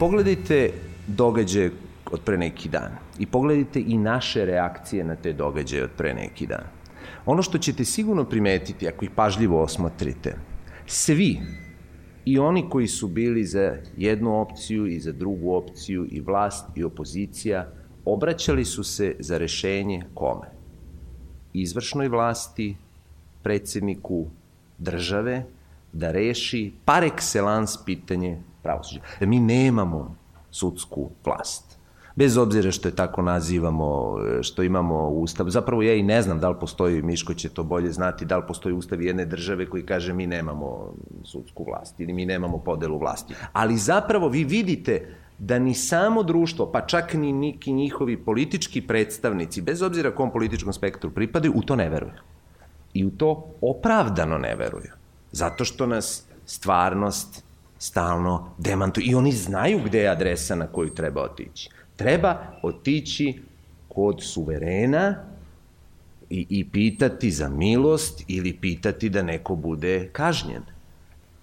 Pogledajte događaje od pre neki dan i pogledajte i naše reakcije na te događaje od pre neki dan. Ono što ćete sigurno primetiti ako ih pažljivo osmotrite, svi i oni koji su bili za jednu opciju i za drugu opciju i vlast i opozicija obraćali su se za rešenje kome? Izvršnoj vlasti, predsedniku države, da reši par excellence pitanje pravosuđa. Da mi nemamo sudsku vlast. Bez obzira što je tako nazivamo, što imamo ustav. Zapravo ja i ne znam da li postoji, Miško će to bolje znati, da li postoji ustav jedne države koji kaže mi nemamo sudsku vlast ili mi nemamo podelu vlasti. Ali zapravo vi vidite da ni samo društvo, pa čak ni neki njihovi politički predstavnici, bez obzira kom političkom spektru pripadaju, u to ne veruju. I u to opravdano ne veruju. Zato što nas stvarnost stalno demantuju. I oni znaju gde je adresa na koju treba otići. Treba otići kod suverena i, i pitati za milost ili pitati da neko bude kažnjen.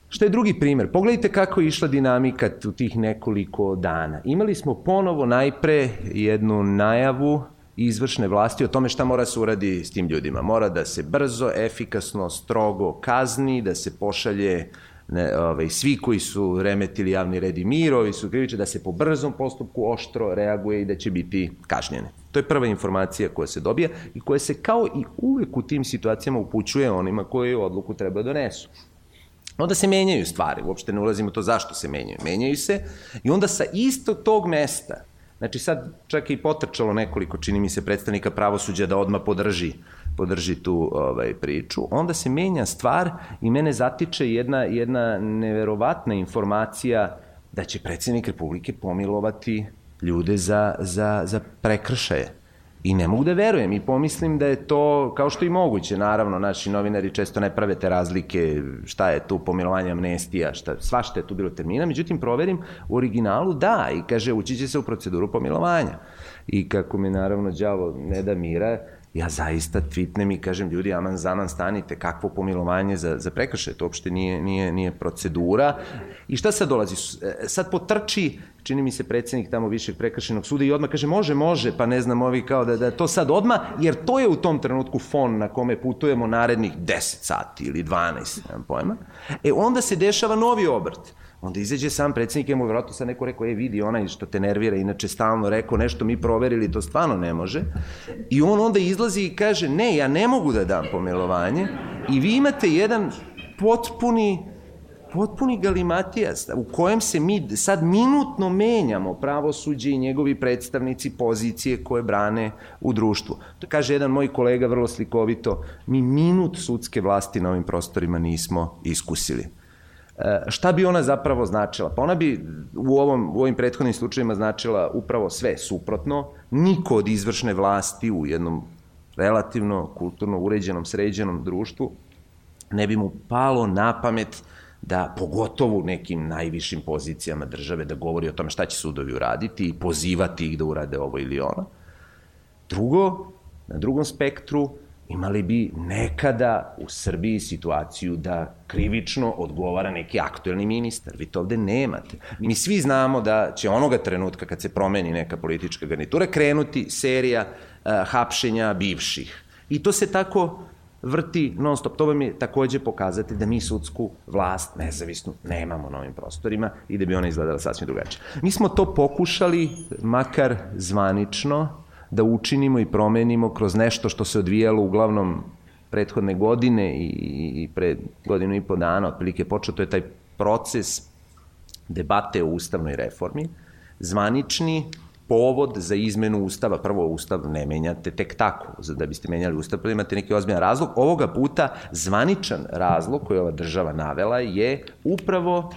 Šta je drugi primer? Pogledajte kako je išla dinamika u tih nekoliko dana. Imali smo ponovo najpre jednu najavu izvršne vlasti o tome šta mora se uradi s tim ljudima. Mora da se brzo, efikasno, strogo kazni, da se pošalje ne, ovaj, svi koji su remetili javni red i mir, ovi su kriviče da se po brzom postupku oštro reaguje i da će biti kažnjene. To je prva informacija koja se dobija i koja se kao i uvek u tim situacijama upućuje onima koji odluku treba da donesu. Onda se menjaju stvari, uopšte ne ulazimo to zašto se menjaju. Menjaju se i onda sa istog tog mesta, znači sad čak i potrčalo nekoliko, čini mi se, predstavnika pravosuđa da odma podrži podrži tu ovaj, priču. Onda se menja stvar i mene zatiče jedna, jedna neverovatna informacija da će predsednik Republike pomilovati ljude za, za, za prekršaje. I ne mogu da verujem i pomislim da je to, kao što i moguće, naravno, naši novinari često ne prave te razlike, šta je tu pomilovanje amnestija, šta, svašta je tu bilo termina, međutim, proverim u originalu da, i kaže, ući će se u proceduru pomilovanja. I kako mi naravno đavo ne da mira, ja zaista tweetnem i kažem ljudi aman zaman stanite, kakvo pomilovanje za, za prekršaj, to uopšte nije, nije, nije procedura. I šta sad dolazi? E, sad potrči, čini mi se predsednik tamo višeg prekršajnog suda i odmah kaže može, može, pa ne znam ovi kao da, da to sad odmah, jer to je u tom trenutku fon na kome putujemo narednih 10 sati ili 12, nemam pojma. E onda se dešava novi obrt Onda izađe sam predsednik, je mu vjerojatno sad neko rekao, e vidi onaj što te nervira, inače stalno rekao nešto, mi proverili, to stvarno ne može. I on onda izlazi i kaže, ne, ja ne mogu da dam pomilovanje. I vi imate jedan potpuni potpuni galimatijas u kojem se mi sad minutno menjamo pravosuđe i njegovi predstavnici pozicije koje brane u društvu. To kaže jedan moj kolega vrlo slikovito, mi minut sudske vlasti na ovim prostorima nismo iskusili. E, šta bi ona zapravo značila? Pa ona bi u, ovom, u ovim prethodnim slučajima značila upravo sve suprotno. Niko od izvršne vlasti u jednom relativno kulturno uređenom, sređenom društvu ne bi mu palo na pamet da pogotovo u nekim najvišim pozicijama države da govori o tome šta će sudovi uraditi i pozivati ih da urade ovo ili ono. Drugo, na drugom spektru, imali bi nekada u Srbiji situaciju da krivično odgovara neki aktuelni ministar. Vi to ovde nemate. Mi svi znamo da će onoga trenutka kad se promeni neka politička garnitura krenuti serija uh, hapšenja bivših. I to se tako vrti non stop. To vam je takođe pokazati da mi sudsku vlast nezavisnu nemamo na ovim prostorima i da bi ona izgledala sasvim drugačije. Mi smo to pokušali, makar zvanično, da učinimo i promenimo kroz nešto što se odvijalo uglavnom prethodne godine i, i pre godinu i po dana, otprilike počeo, to je taj proces debate o ustavnoj reformi, zvanični povod za izmenu ustava, prvo ustav ne menjate tek tako, da biste menjali ustav, pa imate neki ozbiljan razlog. Ovoga puta zvaničan razlog koji ova država navela je upravo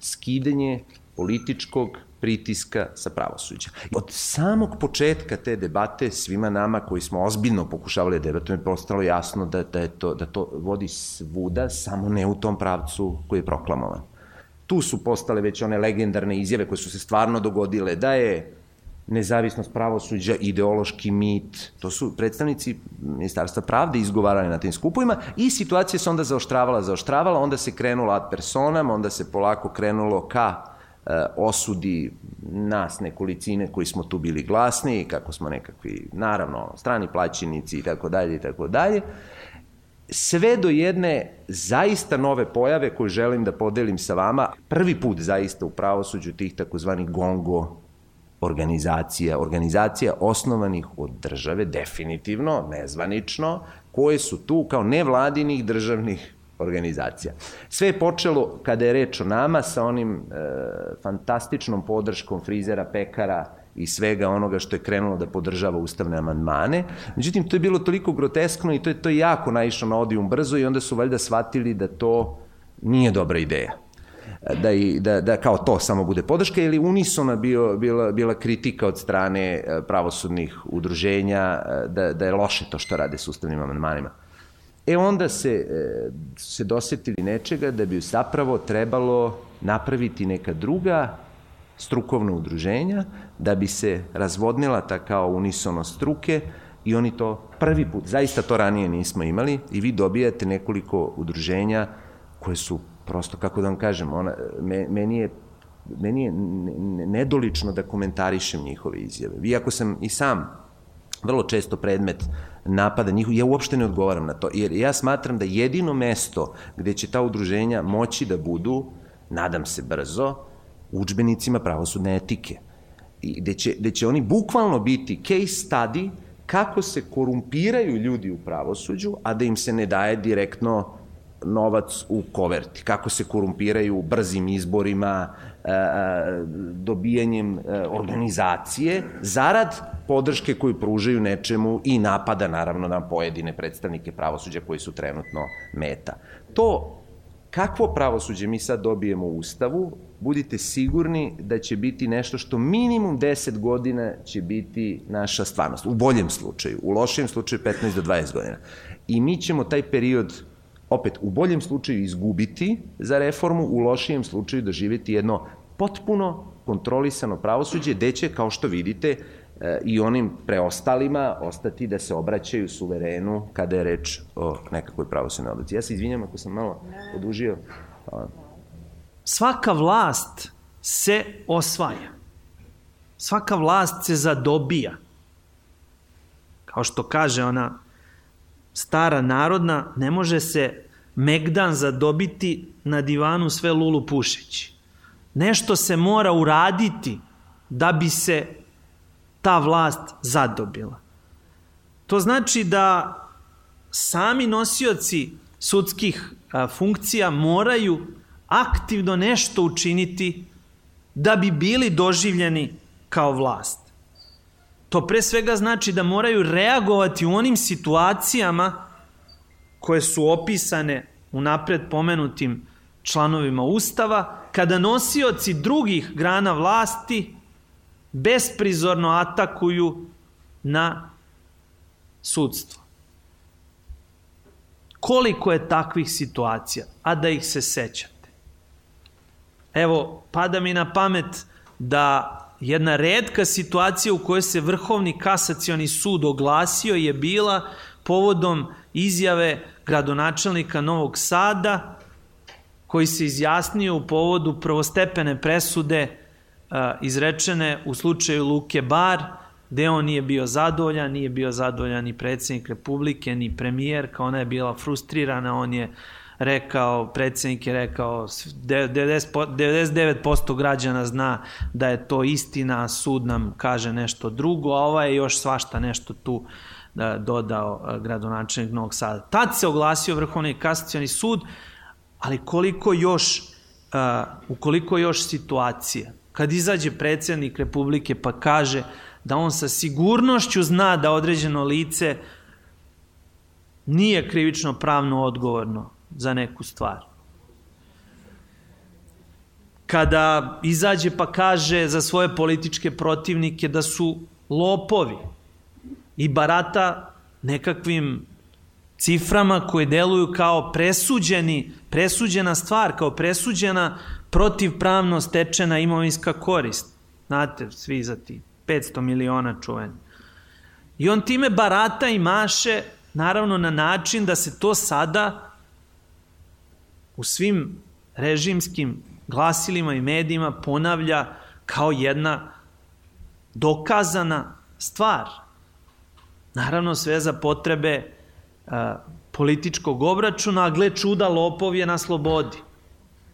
skidanje političkog pritiska sa pravosuđa. Od samog početka te debate svima nama koji smo ozbiljno pokušavali da debatujemo postalo jasno da, da, je to, da to vodi svuda, samo ne u tom pravcu koji je proklamovan. Tu su postale već one legendarne izjave koje su se stvarno dogodile, da je nezavisnost pravosuđa, ideološki mit, to su predstavnici Ministarstva pravde izgovarali na tim skupovima i situacija se onda zaoštravala, zaoštravala, onda se krenulo ad personam, onda se polako krenulo ka osudi nas nekolicine koji smo tu bili glasni, kako smo nekakvi, naravno, strani plaćenici i tako dalje i tako dalje, sve do jedne zaista nove pojave koju želim da podelim sa vama, prvi put zaista u pravosuđu tih takozvanih gongo organizacija, organizacija osnovanih od države, definitivno, nezvanično, koje su tu kao nevladinih državnih organizacija. Sve je počelo, kada je reč o nama, sa onim e, fantastičnom podrškom frizera, pekara i svega onoga što je krenulo da podržava ustavne amandmane. Međutim, to je bilo toliko groteskno i to je to jako naišlo na odijum brzo i onda su valjda shvatili da to nije dobra ideja da, i, da, da kao to samo bude podrška ili unisona bio, bila, bila kritika od strane e, pravosudnih udruženja e, da, da je loše to što rade s ustavnim amandmanima. E onda se, e, se dosetili nečega da bi zapravo trebalo napraviti neka druga strukovna udruženja da bi se razvodnila ta kao unisonost struke i oni to prvi put, zaista to ranije nismo imali i vi dobijate nekoliko udruženja koje su prosto, kako da vam kažem, ona, me, meni je meni je nedolično da komentarišem njihove izjave. Iako sam i sam vrlo često predmet napada njihov, ja uopšte ne odgovaram na to, jer ja smatram da jedino mesto gde će ta udruženja moći da budu, nadam se brzo, učbenicima pravosudne etike. I gde će, gde će oni bukvalno biti case study kako se korumpiraju ljudi u pravosuđu, a da im se ne daje direktno novac u koverti, kako se korumpiraju brzim izborima, dobijanjem organizacije, zarad podrške koju pružaju nečemu i napada naravno na pojedine predstavnike pravosuđa koji su trenutno meta. To kakvo pravosuđe mi sad dobijemo u Ustavu, budite sigurni da će biti nešto što minimum 10 godina će biti naša stvarnost. U boljem slučaju, u lošijem slučaju 15 do 20 godina. I mi ćemo taj period opet u boljem slučaju izgubiti za reformu, u lošijem slučaju doživeti jedno potpuno kontrolisano pravosuđe, gde će, kao što vidite, e, i onim preostalima ostati da se obraćaju suverenu kada je reč o nekakvoj pravosudnoj odluci. Ja se izvinjam ako sam malo odužio. Svaka vlast se osvaja. Svaka vlast se zadobija. Kao što kaže ona stara narodna, ne može se Megdan zadobiti na divanu sve lulu pušeći. Nešto se mora uraditi da bi se ta vlast zadobila. To znači da sami nosioci sudskih funkcija moraju aktivno nešto učiniti da bi bili doživljeni kao vlast. To pre svega znači da moraju reagovati u onim situacijama koje su opisane u napred pomenutim članovima Ustava, kada nosioci drugih grana vlasti besprizorno atakuju na sudstvo. Koliko je takvih situacija, a da ih se sećate? Evo, pada mi na pamet da jedna redka situacija u kojoj se Vrhovni kasacioni sud oglasio je bila povodom izjave gradonačelnika Novog Sada koji se izjasnio u povodu prvostepene presude uh, izrečene u slučaju Luke Bar, gde on nije bio zadovoljan, nije bio zadovoljan ni predsednik Republike, ni premijerka, ona je bila frustrirana, on je rekao, predsednik je rekao, 99% građana zna da je to istina, sud nam kaže nešto drugo, a ovaj je još svašta nešto tu da dodao gradonačelnik Novog Sada. Tad se oglasio Vrhovni kasacioni sud, ali koliko još, uh, ukoliko još situacije, kad izađe predsednik Republike pa kaže da on sa sigurnošću zna da određeno lice nije krivično pravno odgovorno za neku stvar. kada izađe pa kaže za svoje političke protivnike da su lopovi i barata nekakvim ciframa koje deluju kao presuđeni, presuđena stvar, kao presuđena protivpravno stečena imovinska korist. Znate, svi za ti 500 miliona čuveni. I on time barata i maše, naravno na način da se to sada u svim režimskim glasilima i medijima ponavlja kao jedna dokazana stvar. Naravno sve za potrebe a, političkog obračuna, a gle čuda, lopov je na slobodi.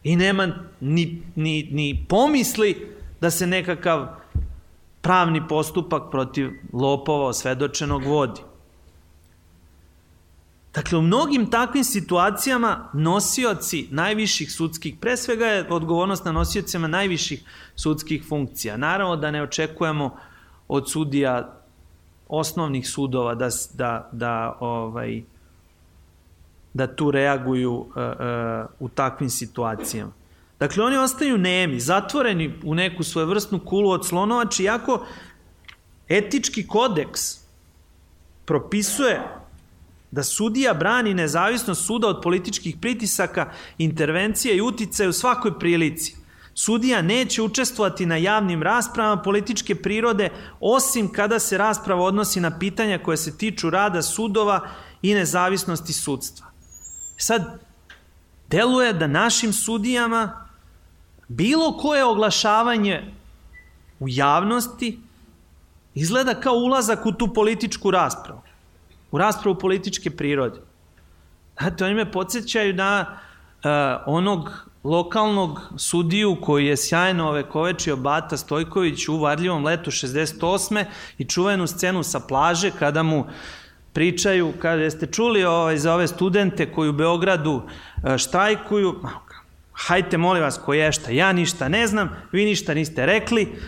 I nema ni, ni, ni pomisli da se nekakav pravni postupak protiv lopova osvedočenog vodi. Dakle, u mnogim takvim situacijama nosioci najviših sudskih, pre svega je odgovornost na nosiocima najviših sudskih funkcija. Naravno da ne očekujemo od sudija osnovnih sudova da, da, da, ovaj, da tu reaguju uh, uh, u takvim situacijama. Dakle, oni ostaju nemi, zatvoreni u neku svojevrsnu kulu od slonovači, iako etički kodeks propisuje da sudija brani nezavisnost suda od političkih pritisaka, intervencije i uticaja u svakoj prilici. Sudija neće učestvovati na javnim raspravama političke prirode, osim kada se rasprava odnosi na pitanja koje se tiču rada sudova i nezavisnosti sudstva. Sad, deluje da našim sudijama bilo koje oglašavanje u javnosti izgleda kao ulazak u tu političku raspravu u raspravu političke prirode. Znate, oni me podsjećaju na uh, onog lokalnog sudiju koji je sjajno ovekovečio Bata Stojković u Varljivom letu 68. i čuvenu scenu sa plaže kada mu pričaju, kada jeste čuli ovaj, za ove studente koji u Beogradu uh, štrajkuju, hajte molim vas ko je šta, ja ništa ne znam, vi ništa niste rekli,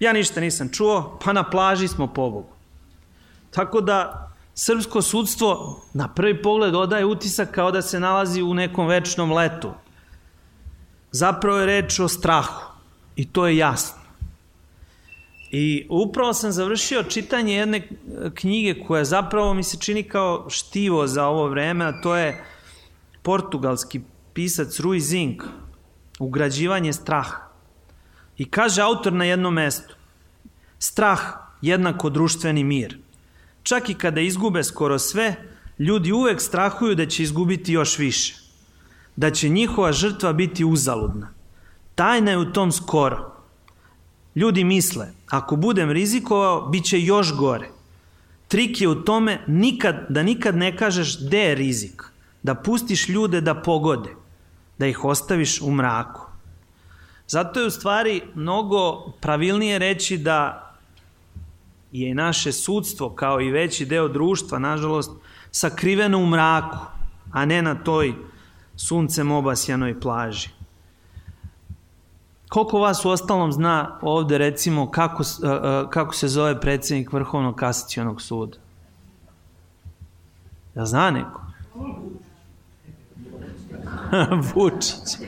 ja ništa nisam čuo, pa na plaži smo pobogu. Tako da srpsko sudstvo na prvi pogled odaje utisak kao da se nalazi u nekom večnom letu. Zapravo je reč o strahu i to je jasno. I upravo sam završio čitanje jedne knjige koja zapravo mi se čini kao štivo za ovo vreme, a to je portugalski pisac Rui Zink, Ugrađivanje straha. I kaže autor na jednom mestu, strah jednako društveni mir – Čak i kada izgube skoro sve, ljudi uvek strahuju da će izgubiti još više. Da će njihova žrtva biti uzaludna. Tajna je u tom skoro. Ljudi misle, ako budem rizikovao, bit će još gore. Trik je u tome nikad, da nikad ne kažeš gde je rizik. Da pustiš ljude da pogode. Da ih ostaviš u mraku. Zato je u stvari mnogo pravilnije reći da je naše sudstvo kao i veći deo društva, nažalost, sakriveno u mraku, a ne na toj suncem obasjanoj plaži. Koliko vas u ostalom zna ovde recimo kako, kako se zove predsednik Vrhovnog kasacijonog suda? Ja zna neko? Vučić.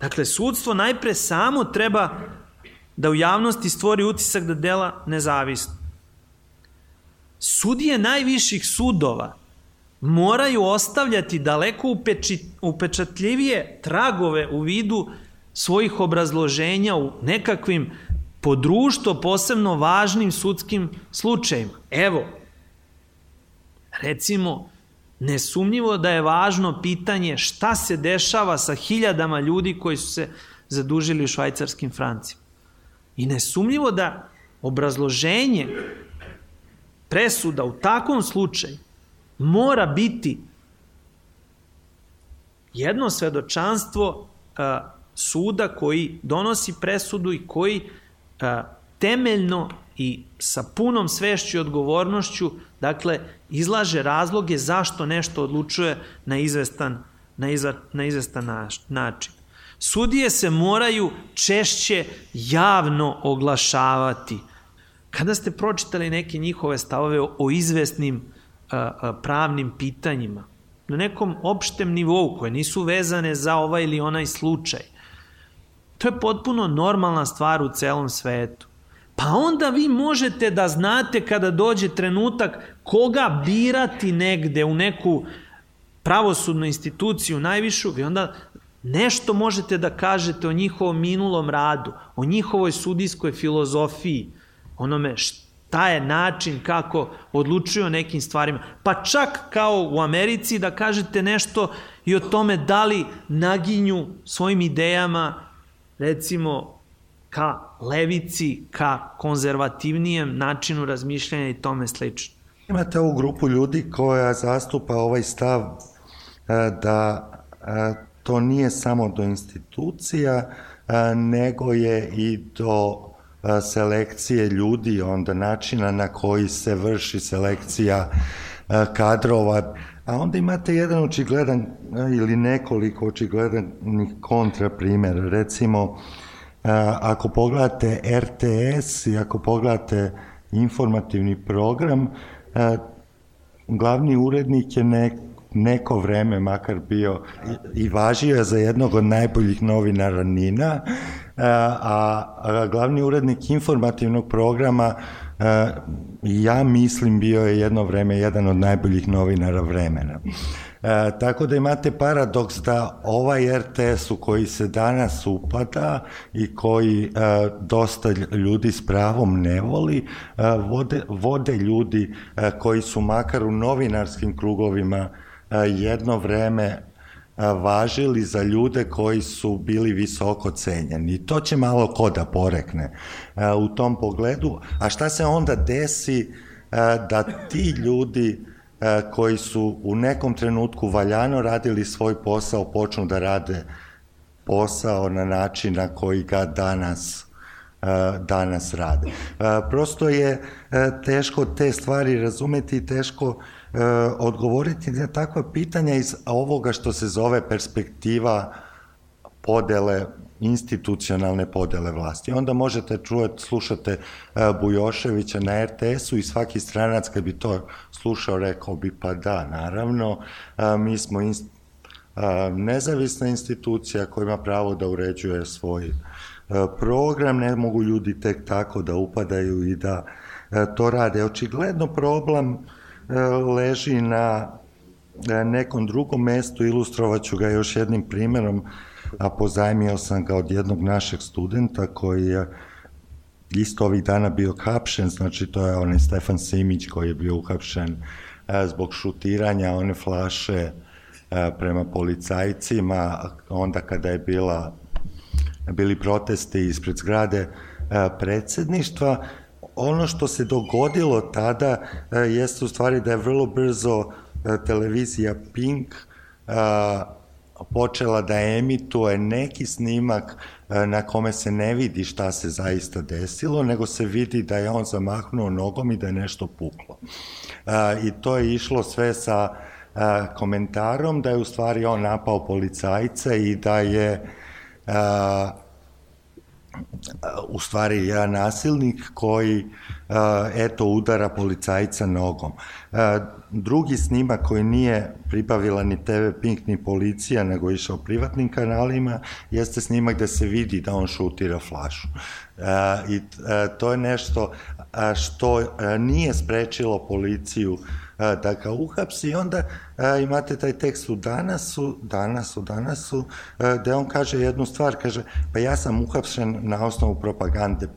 Dakle, sudstvo najpre samo treba da u javnosti stvori utisak da dela nezavisno. Sudije najviših sudova moraju ostavljati daleko upečatljivije tragove u vidu svojih obrazloženja u nekakvim po društvo posebno važnim sudskim slučajima. Evo, recimo, nesumnjivo da je važno pitanje šta se dešava sa hiljadama ljudi koji su se zadužili u švajcarskim francima. I nesumljivo da obrazloženje presuda u takvom slučaju mora biti jedno svedočanstvo a, suda koji donosi presudu i koji a, temeljno i sa punom svešću i odgovornošću dakle izlaže razloge zašto nešto odlučuje na izvestan, na izvestan način. Sudije se moraju češće javno oglašavati. Kada ste pročitali neke njihove stavove o izvesnim pravnim pitanjima, na nekom opštem nivou koje nisu vezane za ovaj ili onaj slučaj, To je potpuno normalna stvar u celom svetu. Pa onda vi možete da znate kada dođe trenutak koga birati negde u neku pravosudnu instituciju najvišu, vi onda nešto možete da kažete o njihovom minulom radu, o njihovoj sudijskoj filozofiji, onome šta je način kako odlučuju o nekim stvarima. Pa čak kao u Americi da kažete nešto i o tome da li naginju svojim idejama recimo ka levici, ka konzervativnijem načinu razmišljanja i tome slično. Imate ovu grupu ljudi koja zastupa ovaj stav e, da e, to nije samo do institucija, e, nego je i do selekcije ljudi, onda načina na koji se vrši selekcija kadrova, a onda imate jedan očigledan ili nekoliko očigledanih kontraprimera, recimo ako pogledate RTS i ako pogledate informativni program, glavni urednik je nek, neko vreme makar bio i, važio je za jednog od najboljih novinara Nina, a, a glavni urednik informativnog programa ja mislim bio je jedno vreme jedan od najboljih novinara vremena. E, tako da imate paradoks da ovaj RTS u koji se danas upada i koji e, dosta ljudi s pravom ne voli, e, vode, vode ljudi e, koji su makar u novinarskim krugovima e, jedno vreme e, važili za ljude koji su bili visoko cenjeni. To će malo ko da porekne e, u tom pogledu. A šta se onda desi e, da ti ljudi E, koji su u nekom trenutku valjano radili svoj posao, počnu da rade posao na način na koji ga danas e, danas rade. E, prosto je teško te stvari razumeti i teško odgovoriti na takva pitanja iz ovoga što se zove perspektiva podele institucionalne podele vlasti. Onda možete čuvati, slušate Bujoševića na RTS-u i svaki stranac kad bi to slušao, rekao bi pa da, naravno, a, mi smo inst, nezavisna institucija koja ima pravo da uređuje svoj program, ne mogu ljudi tek tako da upadaju i da to rade. Očigledno problem a, leži na a, nekom drugom mestu, ilustrovaću ga još jednim primerom, a pozajmio sam ga od jednog našeg studenta koji je isto ovih dana bio kapšen, znači to je onaj Stefan Simić koji je bio uhapšen e, zbog šutiranja one flaše e, prema policajcima, onda kada je bila bili protesti ispred zgrade e, predsedništva. Ono što se dogodilo tada jeste u stvari da je vrlo brzo televizija Pink počela da emituje neki snimak e, na kome se ne vidi šta se zaista desilo, nego se vidi da je on zamahnuo nogom i da je nešto puklo. E, I to je išlo sve sa e, komentarom da je u stvari on napao policajca i da je u stvari jedan nasilnik koji eto udara policajca nogom. Drugi snimak koji nije pribavila ni TV Pink ni policija, nego išao privatnim kanalima, jeste snimak gde se vidi da on šutira flašu. I to je nešto što nije sprečilo policiju da ga uhapsi i onda imate taj tekst u danasu, danasu, danasu, gde on kaže jednu stvar, kaže, pa ja sam uhapšen na osnovu propagande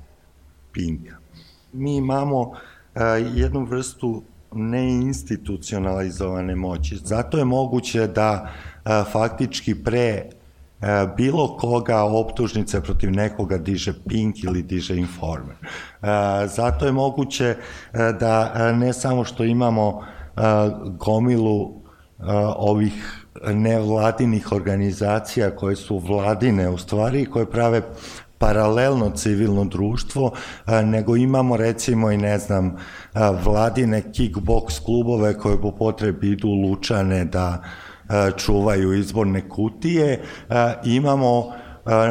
Pinka. Mi imamo jednu vrstu neinstitucionalizovane moći. Zato je moguće da faktički pre bilo koga optužnice protiv nekoga diže Pink ili diže Informer. Zato je moguće da ne samo što imamo gomilu ovih nevladinih organizacija koje su vladine u stvari, koje prave paralelno civilno društvo, nego imamo recimo i ne znam vladine kickbox klubove koje po potrebi idu lučane da čuvaju izborne kutije. Imamo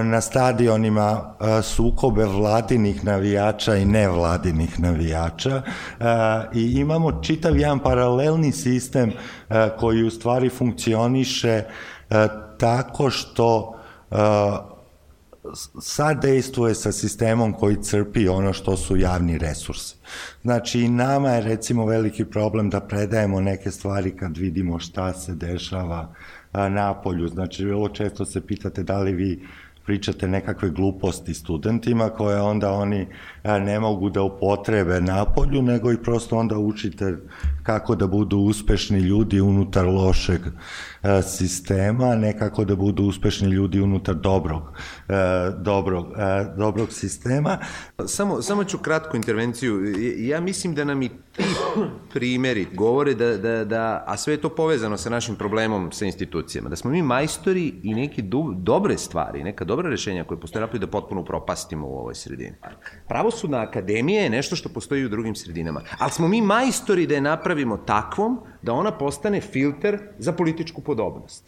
na stadionima sukobe vladinih navijača i nevladinih navijača i imamo čitav jedan paralelni sistem koji u stvari funkcioniše tako što sad dejstvuje sa sistemom koji crpi ono što su javni resursi. Znači i nama je recimo veliki problem da predajemo neke stvari kad vidimo šta se dešava na polju. Znači vrlo često se pitate da li vi pričate nekakve gluposti studentima koje onda oni ne mogu da upotrebe napolju, nego i prosto onda učite kako da budu uspešni ljudi unutar lošeg e, sistema, nekako da budu uspešni ljudi unutar dobrog, e, dobrog, e, dobrog sistema. Samo, samo ću kratku intervenciju. Ja mislim da nam i ti primeri govore da, da, da, a sve je to povezano sa našim problemom sa institucijama, da smo mi majstori i neke do, dobre stvari, neka dobra rešenja koje postoje da potpuno propastimo u ovoj sredini. Pravosudna akademija je nešto što postoji u drugim sredinama, ali smo mi majstori da je napravimo takvom da ona postane filter za političku podobnost.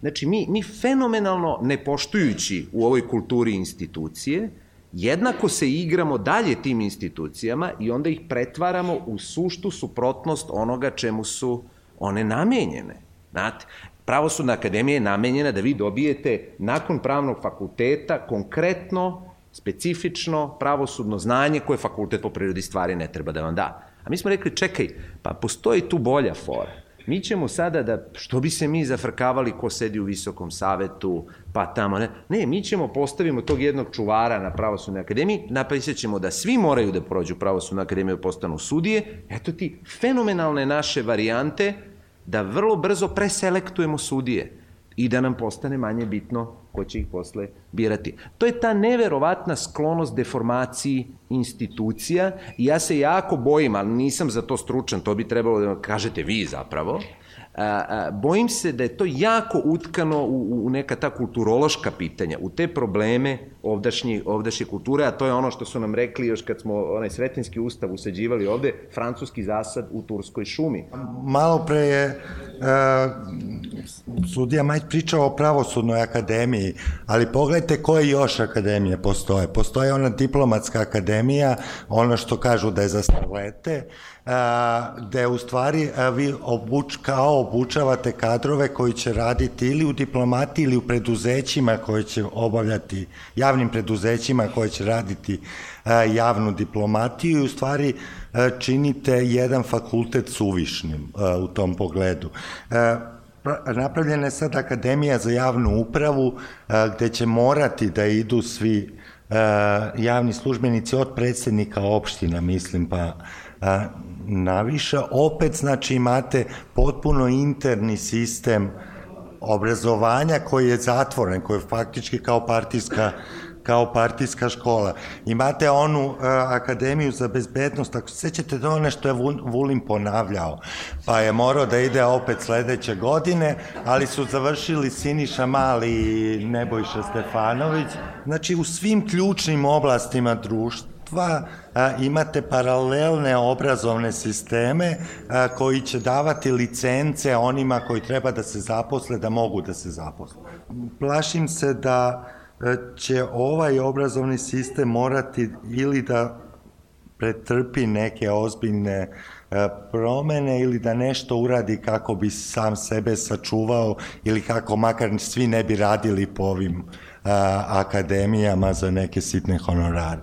Znači, mi, mi fenomenalno, ne poštujući u ovoj kulturi institucije, jednako se igramo dalje tim institucijama i onda ih pretvaramo u suštu suprotnost onoga čemu su one namenjene. Znate, Pravosudna akademija je namenjena da vi dobijete nakon pravnog fakulteta konkretno, specifično pravosudno znanje koje fakultet po prirodi stvari ne treba da vam da. A mi smo rekli, čekaj, pa postoji tu bolja fora. Mi ćemo sada da, što bi se mi zafrkavali ko sedi u visokom savetu, pa tamo, ne, ne, mi ćemo postavimo tog jednog čuvara na pravosudnoj akademiji, napisat ćemo da svi moraju da prođu pravosudnu akademiju i postanu sudije, eto ti fenomenalne naše varijante da vrlo brzo preselektujemo sudije i da nam postane manje bitno ko će ih posle birati. To je ta neverovatna sklonost deformaciji institucija i ja se jako bojim, ali nisam za to stručan, to bi trebalo da kažete vi zapravo, bojim se da je to jako utkano u, u neka ta kulturološka pitanja, u te probleme ovdašnje, ovdašnje kulture, a to je ono što su nam rekli još kad smo onaj svetinski ustav usađivali ovde, francuski zasad u Turskoj šumi. Malo pre je uh, sudija Majt pričao o pravosudnoj akademiji, ali pogledajte koje još akademije postoje. Postoje ona diplomatska akademija, ono što kažu da je za starlete, gde u stvari vi obuč, kao obučavate kadrove koji će raditi ili u diplomatiji ili u preduzećima koje će obavljati, javnim preduzećima koje će raditi javnu diplomatiju i u stvari činite jedan fakultet suvišnim u tom pogledu. Napravljena je sad Akademija za javnu upravu gde će morati da idu svi javni službenici od predsednika opština, mislim, pa naviša, opet znači imate potpuno interni sistem obrazovanja koji je zatvoren, koji je faktički kao partijska kao partijska škola. Imate onu uh, akademiju za bezbednost, ako se sećate da ono što je Vulin ponavljao, pa je morao da ide opet sledeće godine, ali su završili Siniša Mali i Nebojša Stefanović. Znači, u svim ključnim oblastima društva a, imate paralelne obrazovne sisteme a, koji će davati licence onima koji treba da se zaposle, da mogu da se zaposle. Plašim se da će ovaj obrazovni sistem morati ili da pretrpi neke ozbiljne promene ili da nešto uradi kako bi sam sebe sačuvao ili kako makar svi ne bi radili po ovim akademijama za neke sitne honorare.